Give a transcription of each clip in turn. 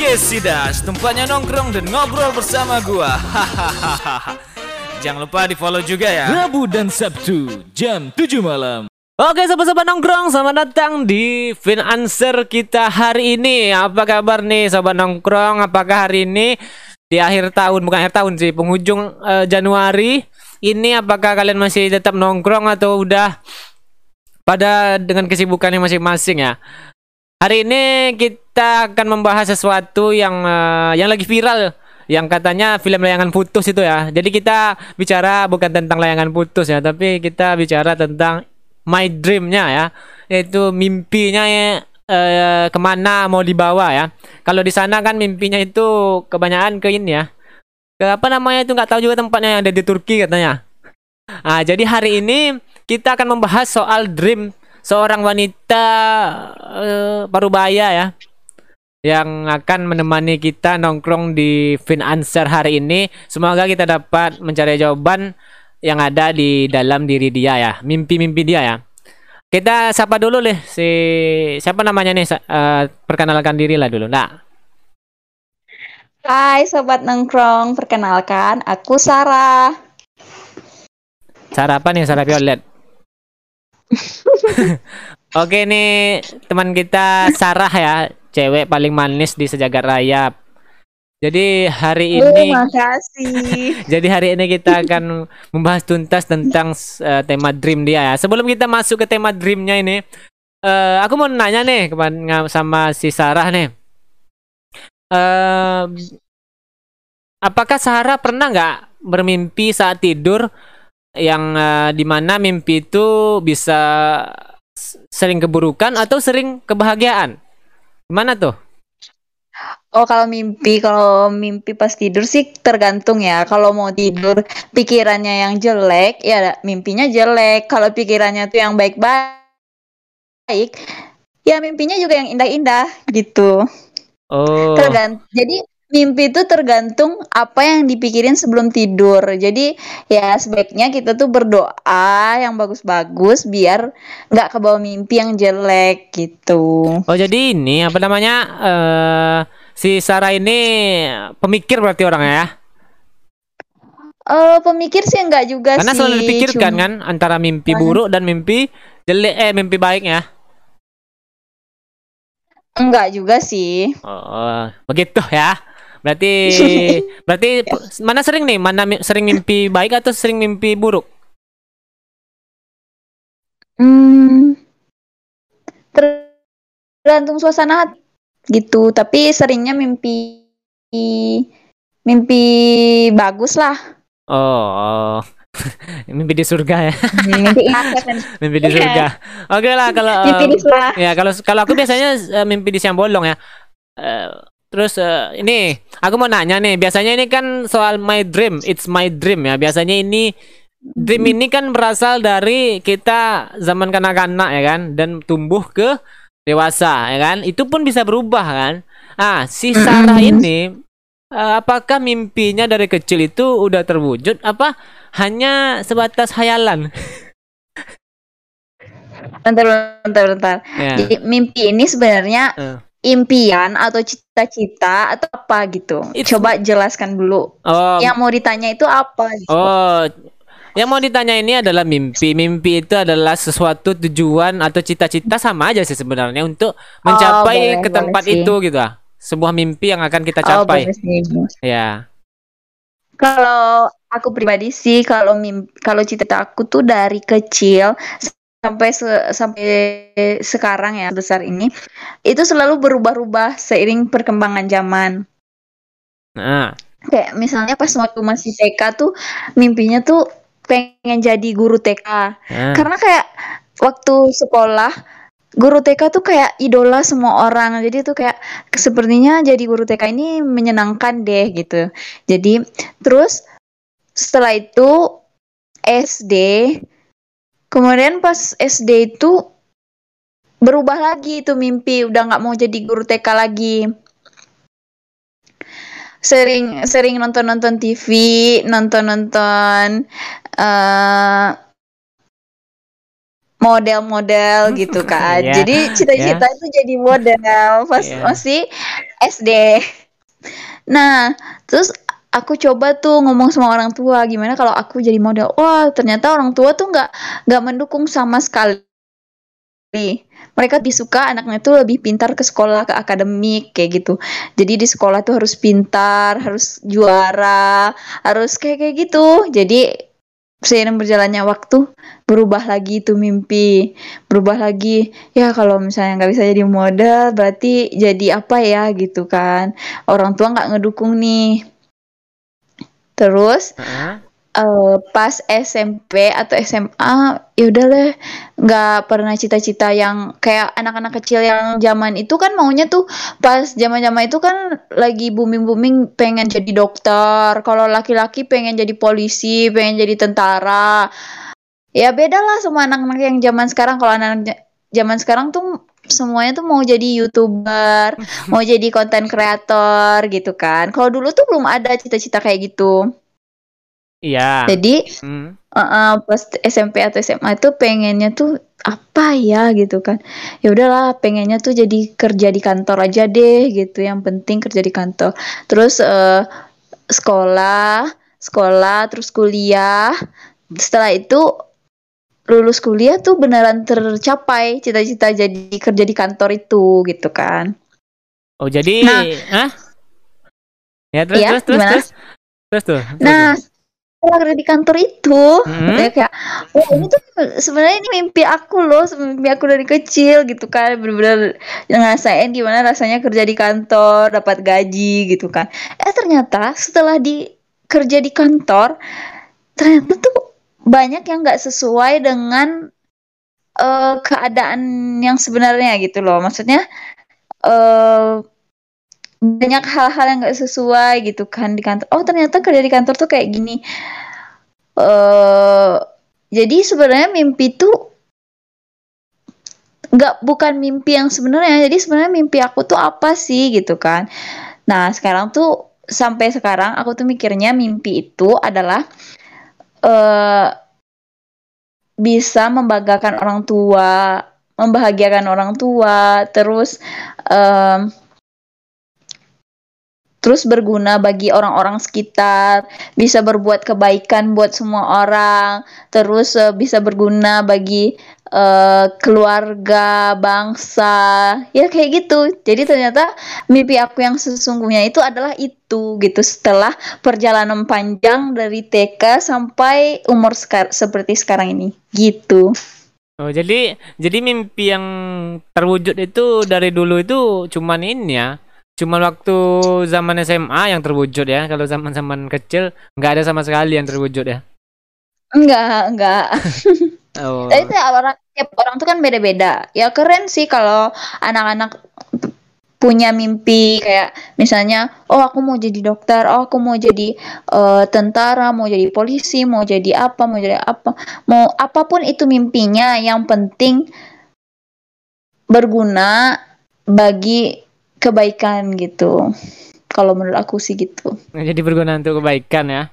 Podcast Sidas, tempatnya nongkrong dan ngobrol bersama gua. Hahaha. Jangan lupa di follow juga ya. Rabu dan Sabtu jam 7 malam. Oke sobat-sobat nongkrong Selamat datang di Fin Answer kita hari ini Apa kabar nih sobat nongkrong Apakah hari ini di akhir tahun Bukan akhir tahun sih Penghujung eh, Januari Ini apakah kalian masih tetap nongkrong Atau udah Pada dengan kesibukannya masing-masing ya Hari ini kita akan membahas sesuatu yang eh, yang lagi viral yang katanya film layangan putus itu ya. Jadi kita bicara bukan tentang layangan putus ya, tapi kita bicara tentang my dreamnya ya, yaitu mimpinya ya, ke mana mau dibawa ya. Kalau di sana kan mimpinya itu kebanyakan ke ini ya, ke apa namanya itu nggak tahu juga tempatnya yang ada di Turki katanya. Ah jadi hari ini kita akan membahas soal dream seorang wanita eh, parubaya ya yang akan menemani kita nongkrong di Fin Answer hari ini. Semoga kita dapat mencari jawaban yang ada di dalam diri dia ya, mimpi-mimpi dia ya. Kita sapa dulu nih si siapa namanya nih? Eh, perkenalkan diri lah dulu. Nah, Hai sobat nongkrong, perkenalkan aku Sarah. cara apa nih? Sarah Violet. Oke nih teman kita Sarah ya, cewek paling manis di sejagat raya. Jadi hari Oh, ini makasih. Jadi hari ini kita akan membahas tuntas tentang eh, tema dream dia ya. Sebelum kita masuk ke tema dreamnya ini, eh, aku mau nanya nih kepada sama si Sarah nih. Eh, apakah Sarah pernah nggak bermimpi saat tidur yang eh, di mana mimpi itu bisa sering keburukan atau sering kebahagiaan? Gimana tuh? Oh kalau mimpi, kalau mimpi pas tidur sih tergantung ya. Kalau mau tidur pikirannya yang jelek, ya mimpinya jelek. Kalau pikirannya tuh yang baik-baik, ya mimpinya juga yang indah-indah gitu. Oh, Tergantung. Jadi mimpi itu tergantung apa yang dipikirin sebelum tidur. Jadi ya sebaiknya kita tuh berdoa yang bagus-bagus biar nggak kebawa mimpi yang jelek gitu. Oh jadi ini apa namanya eh si Sarah ini pemikir berarti orangnya ya? Eh pemikir sih enggak juga Karena sih. selalu dipikirkan cuma- kan antara mimpi buruk dan mimpi jelek eh mimpi baiknya. Enggak juga sih. Oh begitu ya. Berarti berarti mana sering nih mana mi- sering mimpi baik atau sering mimpi buruk? Hmm, tergantung suasana hati gitu. Tapi seringnya mimpi mimpi bagus lah. Oh, oh. mimpi di surga ya. Mimpi indah kan. mimpi di Iya. surga. Oke lah kalau Mimpi di surga. Ya kalau kalau aku biasanya eh, mimpi di siang bolong ya. Eh, terus eh, ini aku mau nanya nih, biasanya ini kan soal my dream, it's my dream ya. Biasanya ini dream ini kan berasal dari kita zaman kanak-kanak ya kan dan tumbuh ke dewasa ya kan. Itu pun bisa berubah kan. Ah, si Sarah ini eh, apakah mimpinya dari kecil itu udah terwujud apa hanya sebatas hayalan? Bentar, bentar, bentar. Ya. Jadi mimpi ini sebenarnya Eh. Impian atau cita-cita atau apa gitu. It's- Coba jelaskan dulu. Oh, Yang mau ditanya itu apa gitu. Oh, yang mau ditanya ini adalah mimpi. Mimpi itu adalah sesuatu tujuan atau cita-cita sama aja sih sebenarnya untuk mencapai boleh, ke boleh tempat sih. itu gitu. ah. Sebuah mimpi yang akan kita Oh, capai. sih. Ya. Kalau aku pribadi sih kalau mimpi kalau cita aku tuh dari kecil sampai se- sampai sekarang ya besar ini itu selalu berubah-ubah seiring perkembangan zaman. Nah, Kayak misalnya pas waktu masih TK tuh mimpinya tuh pengen jadi guru TK. nah. Karena kayak waktu sekolah guru TK tuh kayak idola semua orang. Jadi tuh kayak sepertinya jadi guru TK ini menyenangkan deh gitu. Jadi terus setelah itu SD kemudian pas SD itu berubah lagi itu mimpi udah nggak mau jadi guru TK lagi sering sering nonton nonton TV nonton nonton eh model-model gitu kan. Iya, Jadi cita-cita itu jadi model pas Iya. masih SD. Nah, terus aku coba tuh ngomong sama orang tua gimana kalau aku jadi model. Wah, ternyata orang tua tuh nggak nggak mendukung sama sekali. Mereka lebih suka anaknya tuh lebih pintar ke sekolah, ke akademik kayak gitu. Jadi di sekolah tuh harus pintar, harus juara, harus kayak kayak gitu. Jadi seiring berjalannya waktu berubah lagi tuh mimpi berubah lagi ya kalau misalnya nggak bisa jadi model berarti jadi apa ya gitu kan orang tua nggak ngedukung nih terus Heeh. eh, pas SMP atau SMA ya udah deh nggak pernah cita-cita yang kayak anak-anak kecil yang zaman itu kan maunya tuh pas zaman-zaman itu kan lagi booming-booming pengen jadi dokter kalau laki-laki pengen jadi polisi pengen jadi tentara ya beda lah sama anak-anak yang zaman sekarang kalau anak-anak zaman sekarang tuh semuanya tuh mau jadi youtuber mau jadi konten kreator gitu kan. Kalau dulu tuh belum ada cita-cita kayak gitu. Iya. jadi Hmm. uh, pas SMP atau SMA itu pengennya tuh apa ya gitu kan. Ya udahlah pengennya tuh jadi kerja di kantor aja deh gitu. Yang penting kerja di kantor. Terus eh, sekolah sekolah terus kuliah. Setelah itu lulus kuliah tuh beneran tercapai cita-cita jadi kerja di kantor itu gitu kan Oh, jadi Nah. Hah? Ya, terus Iya, terus terus terus. Terus tuh. terus Nah, setelah kerja di kantor itu, Hmm. ya kayak, wah ini tuh sebenarnya ini mimpi aku loh, mimpi aku dari kecil gitu kan, bener-bener ngerasain gimana rasanya kerja di kantor, dapat gaji gitu kan. Eh ternyata setelah di kerja di kantor, ternyata tuh banyak yang nggak sesuai dengan eh, keadaan yang sebenarnya gitu loh. Maksudnya eh banyak hal-hal yang nggak sesuai gitu kan di kantor. Oh ternyata kerja di kantor tuh kayak gini. eh jadi sebenarnya mimpi tuh nggak bukan mimpi yang sebenarnya. Jadi sebenarnya mimpi aku tuh apa sih gitu kan. Nah sekarang tuh sampai sekarang aku tuh mikirnya mimpi itu adalah eh bisa membanggakan orang tua, membahagiakan orang tua, terus em, terus berguna bagi orang-orang sekitar, bisa berbuat kebaikan buat semua orang, terus eh, bisa berguna bagi eh, keluarga, bangsa, ya kayak gitu. Jadi ternyata mimpi aku yang sesungguhnya itu adalah itu gitu setelah perjalanan panjang dari TK sampai umur sekar seperti sekarang ini, gitu. Oh, jadi jadi mimpi yang terwujud itu dari dulu itu cuman ini ya. Cuman waktu zaman SMA yang terwujud ya. Kalau zaman-zaman kecil nggak ada sama sekali yang terwujud ya. Enggak, enggak. Oh. Tapi itu ya, orang tiap orang tuh kan beda-beda. Ya keren sih kalau anak-anak punya mimpi kayak misalnya, oh aku mau jadi dokter, oh aku mau jadi eh, tentara, mau jadi polisi, mau jadi apa, mau jadi apa, mau apa pun itu mimpinya, yang penting berguna bagi kebaikan gitu. Kalau menurut aku sih gitu. Jadi berguna untuk kebaikan ya.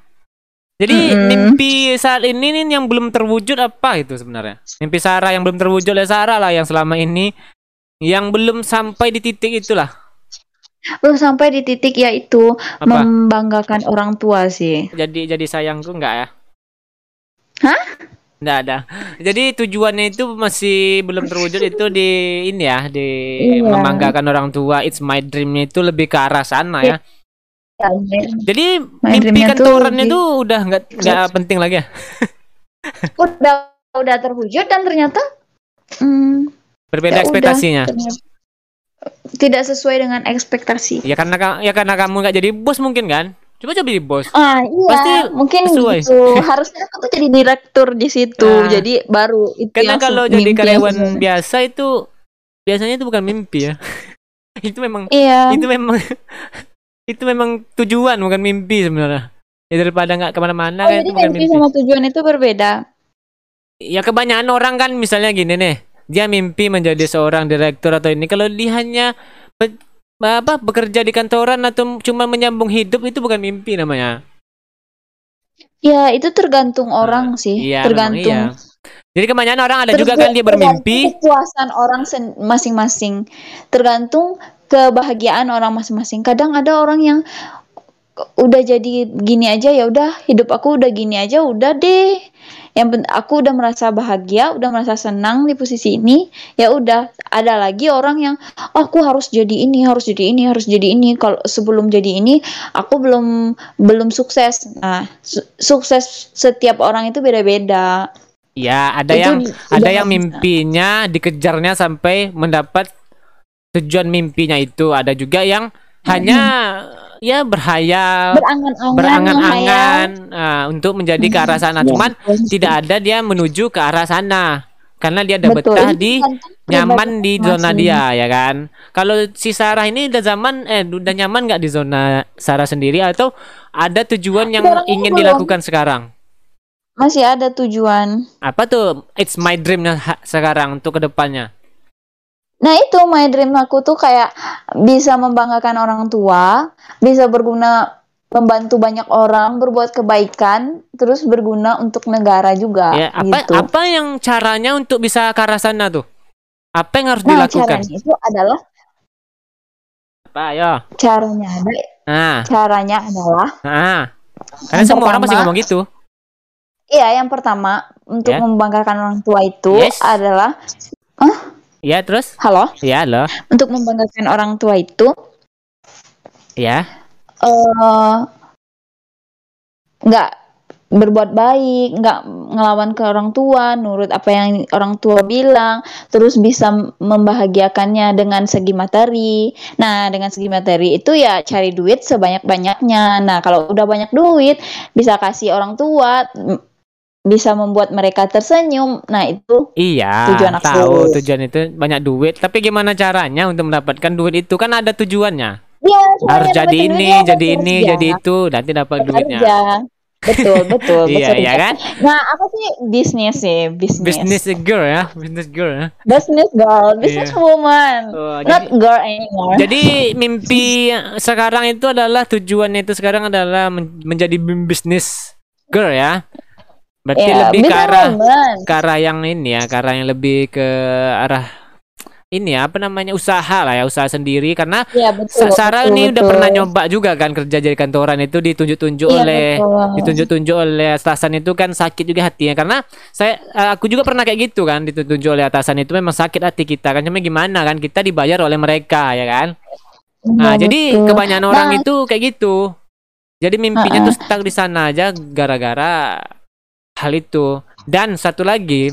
Jadi Mm-mm. mimpi saat ini nih yang belum terwujud apa itu sebenarnya? Mimpi Sarah yang belum terwujud oleh Sarah lah yang selama ini yang belum sampai di titik itulah. Belum sampai di titik yaitu Apa? membanggakan orang tua sih. Jadi jadi sayangku enggak ya? Hah? Enggak ada. Jadi tujuannya itu masih belum terwujud itu di ini ya, di Iya. membanggakan orang tua. It's my dreamnya itu lebih ke arah sana ya. Ya, Jadi My mimpi tuh kantorannya di- tuh udah nggak nggak penting lagi ya. udah udah terwujud dan ternyata hmm, Berbeda ya udah, ekspektasinya. ternyata tidak sesuai dengan ekspektasi. Ya karena ka- ya karena kamu nggak jadi bos mungkin kan? Coba coba jadi bos. Ah iya, Pasti mungkin sesuai. gitu. Harusnya aku tuh jadi direktur di situ. Nah. jadi baru itu Karena yang kalau jadi yang karyawan biasa itu biasanya itu bukan mimpi ya. itu memang Iya. itu memang itu memang tujuan bukan mimpi sebenarnya. Ya daripada nggak ke mana-mana Oh, kan jadi bukan mimpi mimpi. sama tujuan itu berbeda. Ya kebanyakan orang kan misalnya gini nih, dia mimpi menjadi seorang direktur atau ini kalau dia hanya be- apa bekerja di kantoran atau cuma menyambung hidup itu bukan mimpi namanya. Ya, itu tergantung orang sih. Iya, tergantung. iya. Jadi kebanyakan orang ada Terus juga kan dia bermimpi. tergantung kepuasan orang masing-masing tergantung kebahagiaan orang masing-masing. Kadang ada orang yang udah jadi gini aja ya udah hidup aku udah gini aja udah deh. Yang aku udah merasa bahagia udah merasa senang di posisi ini ya udah. Ada lagi orang yang "Oh, aku harus jadi ini harus jadi ini harus jadi ini. Kalau sebelum jadi ini aku belum belum sukses. Nah su- sukses setiap orang itu beda-beda. Ya, ada Itu yang ada yang mimpinya dikejarnya sampai mendapat tujuan mimpinya itu. Ada juga yang hanya ya berhayal, berangan-angan berangan-angan ah, untuk menjadi ke arah sana. Ya, Cuman betul. tidak ada dia menuju ke arah sana karena dia Betul, betah di tergantung nyaman di zona dia ya kan. Kalau si Sarah ini udah zaman eh udah nyaman nggak di zona Sarah sendiri atau ada tujuan yang ingin belum. dilakukan sekarang? masih ada tujuan Apa tuh? It's my dreamnya sekarang untuk ke depannya. Nah itu my dream aku tuh kayak bisa membanggakan orang tua, bisa berguna membantu banyak orang, berbuat kebaikan, terus berguna untuk negara juga. Ya, apa gitu. apa yang caranya untuk bisa ke arah sana tuh? Apa yang harus Nah dilakukan? caranya itu adalah Apa ya? caranya ada Nah, caranya adalah nah. Karena semua orang pasti pertama- ngomong gitu. iya yang pertama untuk Ya. membanggakan orang tua itu Yes. adalah Ya, terus? halo Ya, loh. untuk membanggakan orang tua itu Ya. eh nggak berbuat baik, nggak ngelawan ke orang tua, nurut apa yang orang tua bilang, terus bisa membahagiakannya dengan segi materi. Nah, dengan segi materi itu ya cari duit sebanyak-banyaknya. Nah, kalau udah banyak duit, bisa kasih orang tua, bisa membuat mereka tersenyum. Nah, itu Iya, Tujuan aku. tahu tujuan itu banyak duit, tapi gimana caranya untuk mendapatkan duit itu kan ada tujuannya. ya Harus jadi ini, duitnya jadi ini, bekerja. jadi itu, nanti dapat duitnya. Bekerja. Betul, betul, Iya, bekerja. iya kan? Nah, aku sih bisnis sih, bisnis. Business girl ya, business girl ya. Business girl, business Iya. woman, Oh, not jadi, girl anymore. jadi mimpi sekarang itu adalah tujuannya itu sekarang adalah men- menjadi business girl ya. Berarti Ya, lebih ke arah ke arah yang ini ya, ke arah yang lebih ke arah ini ya, apa namanya usaha lah ya, usaha sendiri karena Ya betul. Sa- Sarah betul, ini udah betul. pernah nyoba juga kan kerja jadi kantoran itu ditunjuk-tunjuk Iya, oleh ditunjuk-tunjuk oleh atasan itu kan sakit juga hatinya karena saya eh, aku juga pernah kayak gitu kan ditunjuk oleh atasan itu memang sakit hati kita kan cuma gimana kan kita dibayar oleh mereka ya kan nah Iya, jadi betul. kebanyakan orang Nah, itu kayak gitu jadi mimpinya Uh-uh. tuh stuck di sana aja gara-gara hal itu dan satu lagi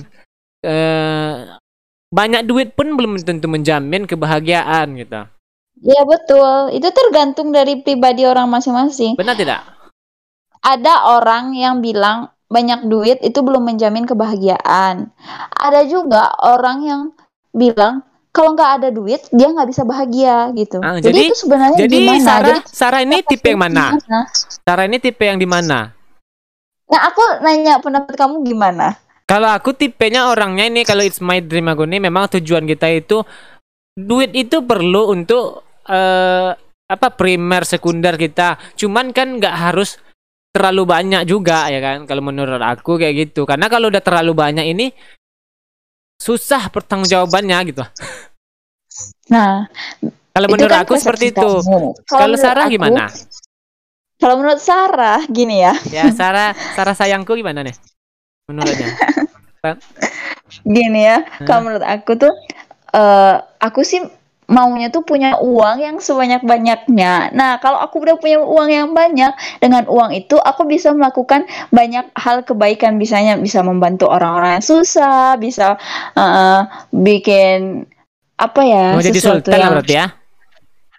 eh banyak duit pun belum tentu menjamin kebahagiaan gitu Iya betul. Itu tergantung dari pribadi orang masing-masing. benar tidak Ada orang yang bilang banyak duit itu belum menjamin kebahagiaan. Ada juga orang yang bilang kalau nggak ada duit dia nggak bisa bahagia gitu. Ah, jadi, jadi- itu sebenarnya Jadi gimana? Sarah, Jadi Sarah ini tipe yang mana? Sarah ini tipe yang di mana? Nah aku nanya pendapat kamu gimana? Kalau aku tipenya orangnya ini kalau it's my dream aku ini memang tujuan kita itu duit itu perlu untuk eh apa primer sekunder kita. Cuman kan nggak harus terlalu banyak juga ya kan kalau menurut aku kayak gitu. Karena kalau udah terlalu banyak ini susah pertanggungjawabannya gitu. Nah, Kalau menurut kan aku seperti itu. Kalau Sarah aku- gimana? Kalau menurut Sarah gini ya. Ya Sarah Sarah sayangku gimana nih? Menurutnya? Gini ya, kalau menurut aku tuh eh aku sih maunya tuh punya uang yang sebanyak-banyaknya. Nah, kalau aku udah punya uang yang banyak, dengan uang itu aku bisa melakukan banyak hal kebaikan, bisanya bisa membantu orang-orang yang susah, bisa eh, bikin apa ya, Mau jadi sultan yang berarti ya?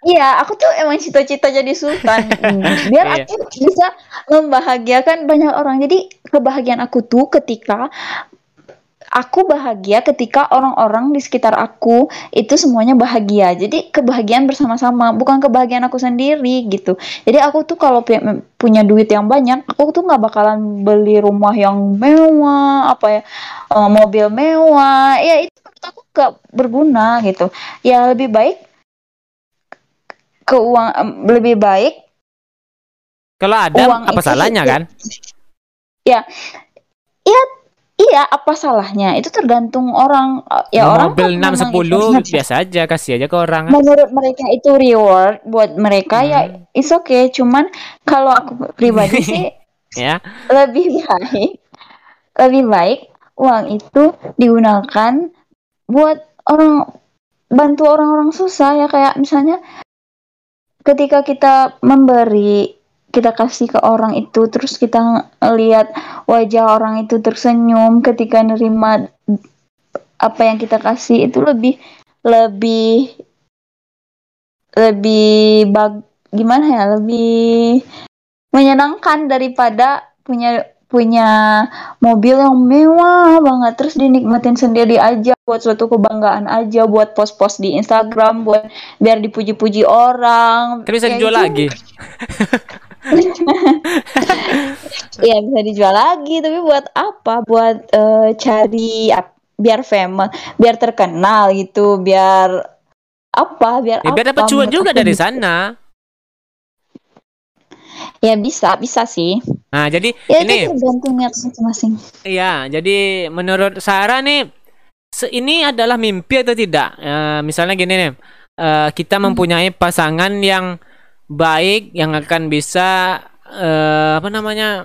Iya, aku tuh emang cita-cita jadi sultan. Hmm, Biar Iya. aku bisa membahagiakan banyak orang. Jadi kebahagiaan aku tuh ketika aku bahagia ketika orang-orang di sekitar aku itu semuanya bahagia. Jadi kebahagiaan bersama-sama, bukan kebahagiaan aku sendiri gitu. Jadi aku tuh kalau pu- punya duit yang banyak, aku tuh nggak bakalan beli rumah yang mewah, apa ya, eh, mobil mewah. Ya itu menurut aku gak berguna gitu. Ya lebih baik ke uang em, lebih baik Kalau ada Uang apa itu- salahnya kan? iya iya apa salahnya itu tergantung orang ya Mau orang mobil kan 6 memang itu- 10 biasa aja kasih aja ke orang. menurut mereka itu reward buat mereka ya Hmm. it's okay cuman kalau aku pribadi sih Ya. lebih baik lebih baik uang itu digunakan buat orang bantu orang-orang susah ya kayak misalnya ketika kita memberi kita kasih ke orang itu terus kita lihat wajah orang itu tersenyum ketika nerima apa yang kita kasih itu lebih lebih lebih bag gimana ya lebih menyenangkan daripada punya punya mobil yang mewah banget terus dinikmatin sendiri aja buat suatu kebanggaan aja buat post-post di Instagram buat biar dipuji-puji orang Kan bisa Ya dijual itu- lagi. Iya bisa dijual lagi tapi buat apa buat eh, cari ap- biar famous biar terkenal gitu biar apa biar Ya, biar apa dapat cuan juga dari gitu. sana. Ya bisa bisa sih. Nah, jadi ya ini itu tergantung niat masing-masing. Iya, jadi menurut Sarah nih ini adalah mimpi atau tidak? Eh, misalnya gini nih, eh, kita mempunyai pasangan yang baik yang akan bisa eh, apa namanya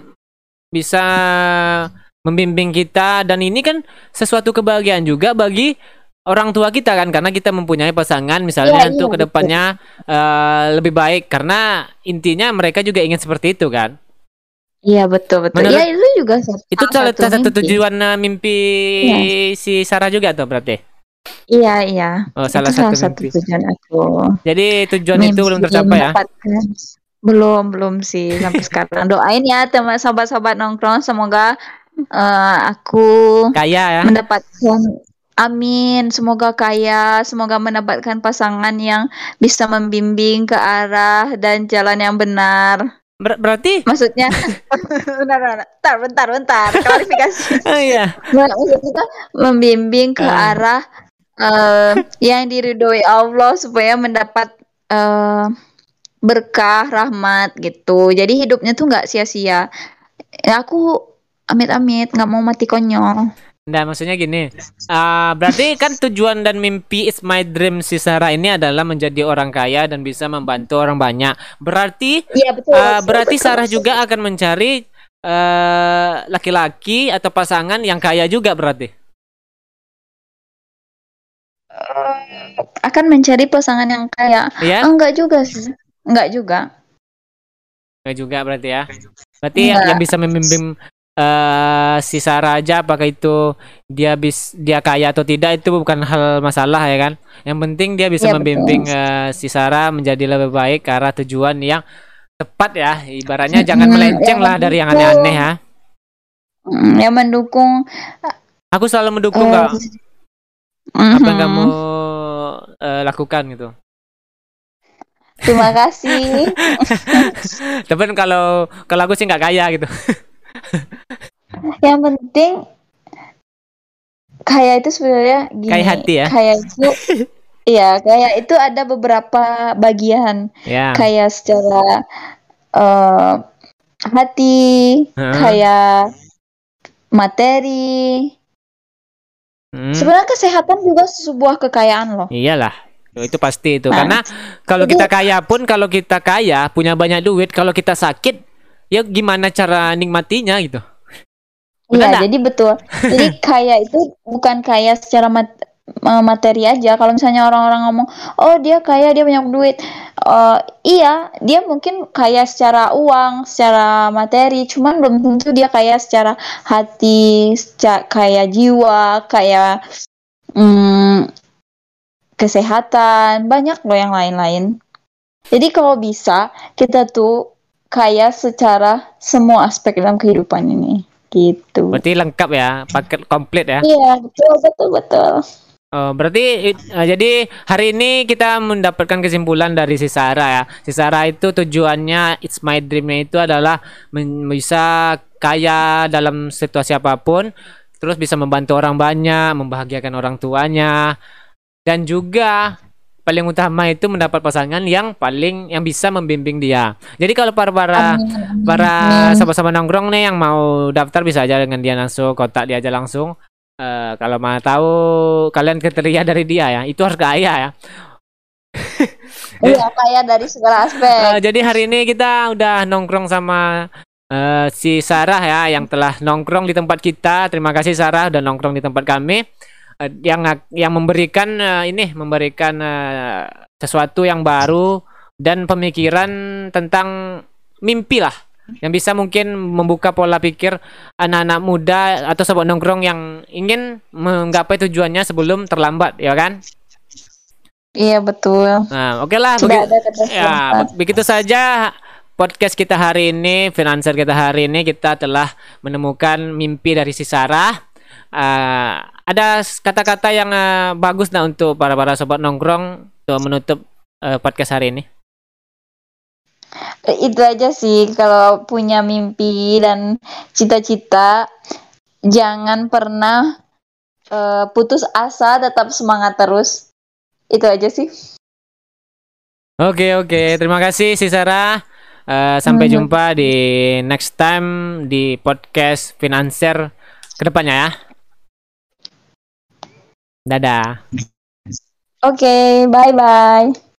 bisa membimbing kita. Dan ini kan sesuatu kebahagiaan juga bagi orang tua kita kan karena kita mempunyai pasangan misalnya Iya, untuk iya, ke depannya eh, lebih baik karena intinya mereka juga ingin seperti itu kan. Iya betul betul. Menurut- ya itu juga satu- Itu salah satu, mimpi. tujuan eh, mimpi si Sarah juga tuh berarti. Iya iya. Oh, itu salah salah satu satu mimpi. tujuan aku. Jadi tujuan itu Mimpi belum tercapai ya. Belum belum sih sampai sekarang. Doain ya teman sahabat-sahabat nongkrong semoga eh, aku Kaya ya. mendapatkan Amin, semoga kaya, semoga mendapatkan pasangan yang bisa membimbing ke arah dan jalan yang benar. Ber- berarti Maksudnya, benar, benar, bentar, bentar, bentar, klarifikasi. oh iya. Maksudnya membimbing ke Ah. arah eh, yang diridhoi Allah supaya mendapat eh, berkah, rahmat gitu. Jadi hidupnya tuh nggak sia-sia. Ya, aku amit-amit nggak mau mati konyol. Nah, maksudnya gini. ah, berarti kan tujuan dan mimpi is my dream si Sarah ini adalah menjadi orang kaya dan bisa membantu orang banyak. Berarti Iya betul. betul, berarti betul. Sarah juga akan mencari eh, laki-laki atau pasangan yang kaya juga berarti. akan mencari pasangan yang kaya. Ya? Enggak juga sih. Enggak juga. Enggak juga berarti ya. Berarti Enggak. yang bisa membimbing eh si Sarah aja apakah itu dia bis dia kaya atau tidak itu bukan hal masalah ya kan. Yang penting dia bisa Iya, membimbing eh, si Sarah menjadi lebih baik ke arah tujuan yang tepat ya. Ibaratnya jangan Mm, melenceng lah dari yang aneh-aneh ya. Mm, Yang mendukung Aku selalu mendukung eh, kak apa yang kamu eh, lakukan gitu. Terima kasih. Tapi kalau kalau aku sih nggak kaya gitu. yang penting kaya itu sebenarnya gini. Kaya hati ya? Kaya itu Iya, kaya itu ada beberapa bagian. Ya. Kayak secara eh, hati, Heeh. kayak materi. Hmm. Sebenarnya kesehatan juga sebuah kekayaan loh. Iyalah, itu pasti itu. Nah, Karena kalau kita kaya pun, kalau kita kaya punya banyak duit, kalau kita sakit, ya gimana cara nikmatinya gitu? Iya, jadi betul. Jadi kaya itu bukan kaya secara mat- materi aja. Kalau misalnya orang-orang ngomong, "Oh, dia kaya, dia banyak duit." Eh, iya, dia mungkin kaya secara uang, secara materi, cuman belum tentu dia kaya secara hati, secara kaya jiwa, kaya mm, kesehatan, banyak loh yang lain-lain. Jadi kalau bisa, kita tuh kaya secara semua aspek dalam kehidupan ini. Gitu. Berarti lengkap ya, paket komplit ya. Iya, betul, betul, betul. Oh, berarti eh, jadi hari ini kita mendapatkan kesimpulan dari si Sarah ya. Si Sarah itu tujuannya It's My Dream-nya itu adalah bisa kaya dalam situasi apa pun, terus bisa membantu orang banyak, membahagiakan orang tuanya, dan juga paling utama itu mendapat pasangan yang paling yang bisa membimbing dia. Jadi kalau para para Amin, para sahabat-sahabat nongkrong nih yang mau daftar bisa aja dengan dia langsung kontak dia aja langsung. Eh, kalau mau tahu kalian kriteria dari dia ya, itu harus kaya ya. Iya, kaya dari segala aspek. Eh, jadi hari ini kita udah nongkrong sama eh, si Sarah ya yang telah nongkrong di tempat kita. Terima kasih Sarah udah nongkrong di tempat kami. Eh, yang yang memberikan eh, ini memberikan eh, sesuatu yang baru dan pemikiran tentang mimpi lah yang bisa mungkin membuka pola pikir anak-anak muda atau sobat nongkrong yang ingin menggapai tujuannya sebelum terlambat ya kan? Iya, betul. Nah, oke lah Tidak begi- Ya, begitu saja podcast kita hari ini, finansier kita hari ini kita telah menemukan mimpi dari si Sarah. Eh, ada kata-kata yang eh, bagus nah untuk para para sobat nongkrong untuk menutup eh, podcast hari ini. Itu aja sih kalau punya mimpi dan cita-cita jangan pernah eh, putus asa, tetap semangat terus. Itu aja sih. Oke oke, terima kasih si Sarah. Eh, sampai Mhm. jumpa di next time di podcast finansier ke depannya ya. Dadah. Oke, bye bye.